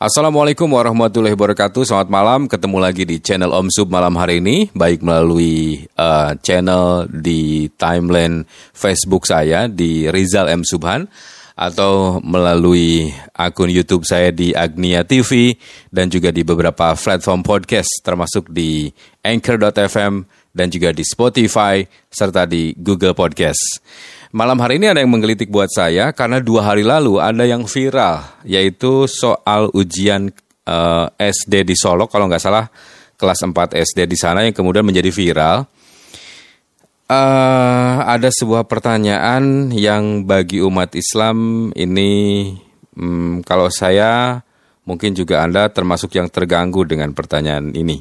Assalamualaikum warahmatullahi wabarakatuh. Selamat malam. Ketemu lagi di channel Om Sub malam hari ini, baik melalui uh, channel di timeline Facebook saya di Rizal M Subhan atau melalui akun YouTube saya di Agnia TV dan juga di beberapa platform podcast termasuk di Anchor.fm dan juga di Spotify serta di Google Podcast. Malam hari ini ada yang menggelitik buat saya karena dua hari lalu ada yang viral yaitu soal ujian uh, eh, SD di Solo kalau nggak salah kelas 4 SD di sana yang kemudian menjadi viral. Uh, ada sebuah pertanyaan yang bagi umat Islam ini um, kalau saya mungkin juga Anda termasuk yang terganggu dengan pertanyaan ini.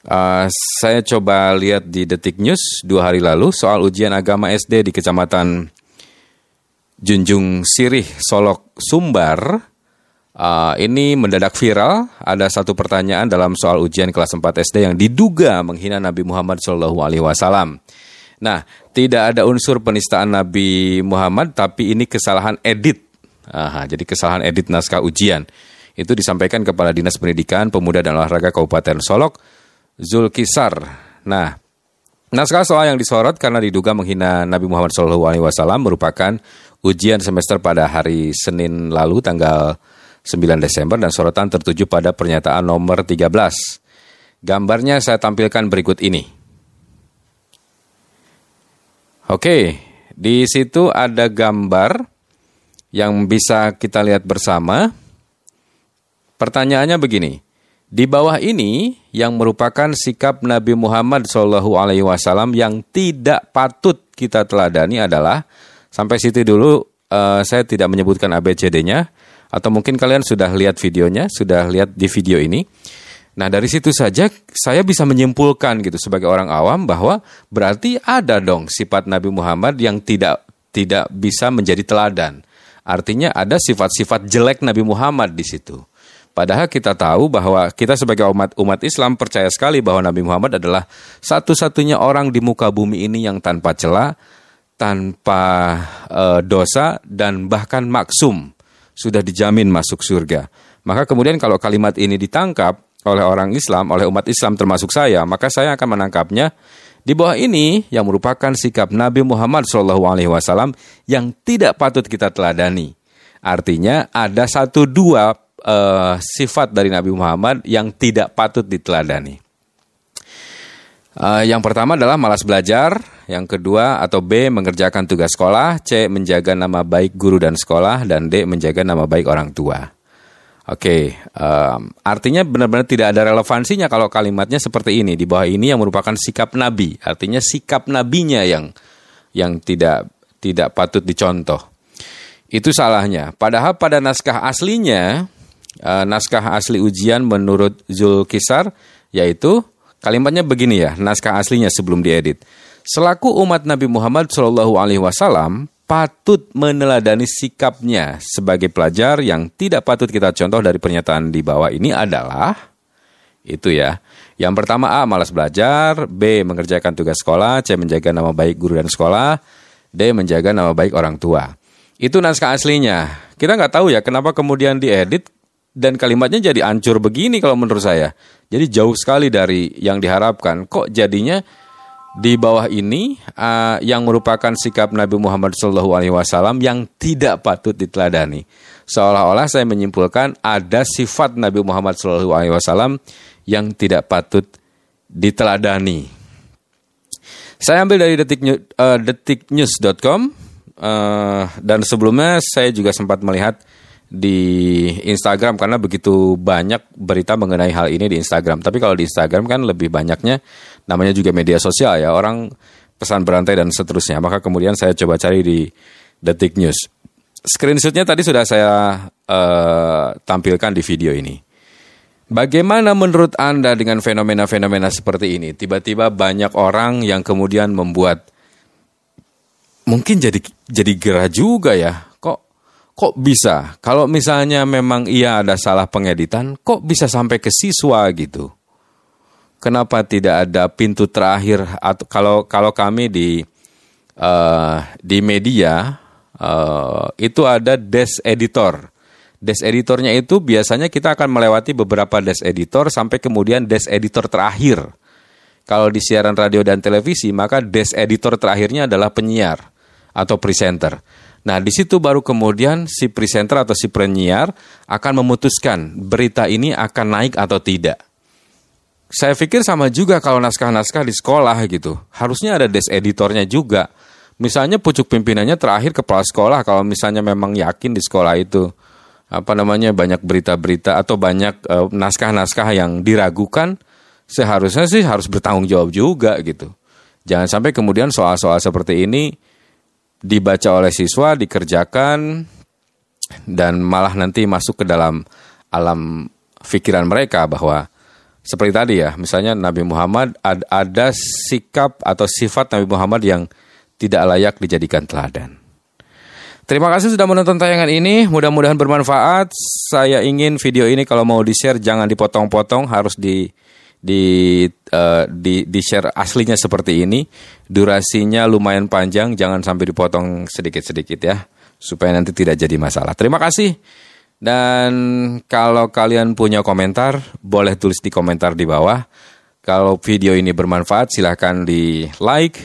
Uh, saya coba lihat di Detik News dua hari lalu soal ujian agama SD di Kecamatan Junjung Sirih, Solok, Sumbar. Uh, ini mendadak viral. Ada satu pertanyaan dalam soal ujian kelas 4 SD yang diduga menghina Nabi Muhammad SAW. Nah, tidak ada unsur penistaan Nabi Muhammad, tapi ini kesalahan edit. Aha, jadi kesalahan edit naskah ujian. Itu disampaikan kepada Dinas Pendidikan, Pemuda dan Olahraga Kabupaten Solok Zulkisar. Nah, naskah soal yang disorot karena diduga menghina Nabi Muhammad SAW merupakan ujian semester pada hari Senin lalu tanggal 9 Desember dan sorotan tertuju pada pernyataan nomor 13. Gambarnya saya tampilkan berikut ini. Oke, di situ ada gambar yang bisa kita lihat bersama. Pertanyaannya begini, di bawah ini yang merupakan sikap Nabi Muhammad Shallallahu Alaihi Wasallam yang tidak patut kita teladani adalah sampai situ dulu uh, saya tidak menyebutkan ABCD-nya atau mungkin kalian sudah lihat videonya, sudah lihat di video ini. Nah dari situ saja saya bisa menyimpulkan gitu sebagai orang awam bahwa berarti ada dong sifat Nabi Muhammad yang tidak tidak bisa menjadi teladan. Artinya ada sifat-sifat jelek Nabi Muhammad di situ. Padahal kita tahu bahwa kita sebagai umat umat Islam percaya sekali bahwa Nabi Muhammad adalah satu-satunya orang di muka bumi ini yang tanpa celah, tanpa e, dosa dan bahkan maksum sudah dijamin masuk surga. Maka kemudian kalau kalimat ini ditangkap oleh orang Islam, oleh umat Islam termasuk saya, maka saya akan menangkapnya di bawah ini yang merupakan sikap Nabi Muhammad SAW yang tidak patut kita teladani. Artinya ada satu dua uh, sifat dari Nabi Muhammad yang tidak patut diteladani. Uh, yang pertama adalah malas belajar, yang kedua atau B mengerjakan tugas sekolah, C menjaga nama baik guru dan sekolah, dan D menjaga nama baik orang tua. Oke, okay, um, artinya benar-benar tidak ada relevansinya kalau kalimatnya seperti ini di bawah ini yang merupakan sikap Nabi, artinya sikap nabinya yang yang tidak tidak patut dicontoh. Itu salahnya. Padahal pada naskah aslinya uh, naskah asli ujian menurut Zulkisar yaitu kalimatnya begini ya, naskah aslinya sebelum diedit. Selaku umat Nabi Muhammad Shallallahu alaihi wasallam patut meneladani sikapnya sebagai pelajar yang tidak patut kita contoh dari pernyataan di bawah ini adalah itu ya. Yang pertama A malas belajar, B mengerjakan tugas sekolah, C menjaga nama baik guru dan sekolah, D menjaga nama baik orang tua. Itu naskah aslinya. Kita nggak tahu ya kenapa kemudian diedit dan kalimatnya jadi ancur begini kalau menurut saya. Jadi jauh sekali dari yang diharapkan. Kok jadinya di bawah ini uh, yang merupakan sikap Nabi Muhammad SAW yang tidak patut diteladani. Seolah-olah saya menyimpulkan ada sifat Nabi Muhammad SAW yang tidak patut diteladani. Saya ambil dari detik, uh, detiknews.com uh, dan sebelumnya saya juga sempat melihat di Instagram karena begitu banyak berita mengenai hal ini di Instagram. Tapi kalau di Instagram kan lebih banyaknya namanya juga media sosial ya, orang pesan berantai dan seterusnya. Maka kemudian saya coba cari di Detik News. Screenshotnya tadi sudah saya uh, tampilkan di video ini. Bagaimana menurut Anda dengan fenomena-fenomena seperti ini? Tiba-tiba banyak orang yang kemudian membuat mungkin jadi jadi gerah juga ya kok bisa? Kalau misalnya memang ia ada salah pengeditan, kok bisa sampai ke siswa gitu? Kenapa tidak ada pintu terakhir? Atau kalau kalau kami di uh, di media uh, itu ada desk editor. Desk editornya itu biasanya kita akan melewati beberapa desk editor sampai kemudian desk editor terakhir. Kalau di siaran radio dan televisi, maka desk editor terakhirnya adalah penyiar atau presenter. Nah, di situ baru kemudian si presenter atau si penyiar akan memutuskan berita ini akan naik atau tidak. Saya pikir sama juga kalau naskah-naskah di sekolah gitu. Harusnya ada desk editornya juga. Misalnya pucuk pimpinannya terakhir kepala sekolah kalau misalnya memang yakin di sekolah itu apa namanya banyak berita-berita atau banyak uh, naskah-naskah yang diragukan seharusnya sih harus bertanggung jawab juga gitu. Jangan sampai kemudian soal-soal seperti ini dibaca oleh siswa, dikerjakan dan malah nanti masuk ke dalam alam pikiran mereka bahwa seperti tadi ya, misalnya Nabi Muhammad ada sikap atau sifat Nabi Muhammad yang tidak layak dijadikan teladan. Terima kasih sudah menonton tayangan ini. Mudah-mudahan bermanfaat. Saya ingin video ini kalau mau di-share jangan dipotong-potong, harus di di uh, di di share aslinya seperti ini. Durasinya lumayan panjang, jangan sampai dipotong sedikit-sedikit ya, supaya nanti tidak jadi masalah. Terima kasih. Dan kalau kalian punya komentar, boleh tulis di komentar di bawah. Kalau video ini bermanfaat, silahkan di like,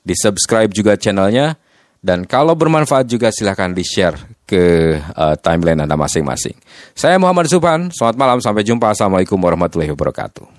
di subscribe juga channelnya dan kalau bermanfaat juga silahkan di-share ke uh, timeline Anda masing-masing. Saya Muhammad Subhan, selamat malam, sampai jumpa. Assalamualaikum warahmatullahi wabarakatuh.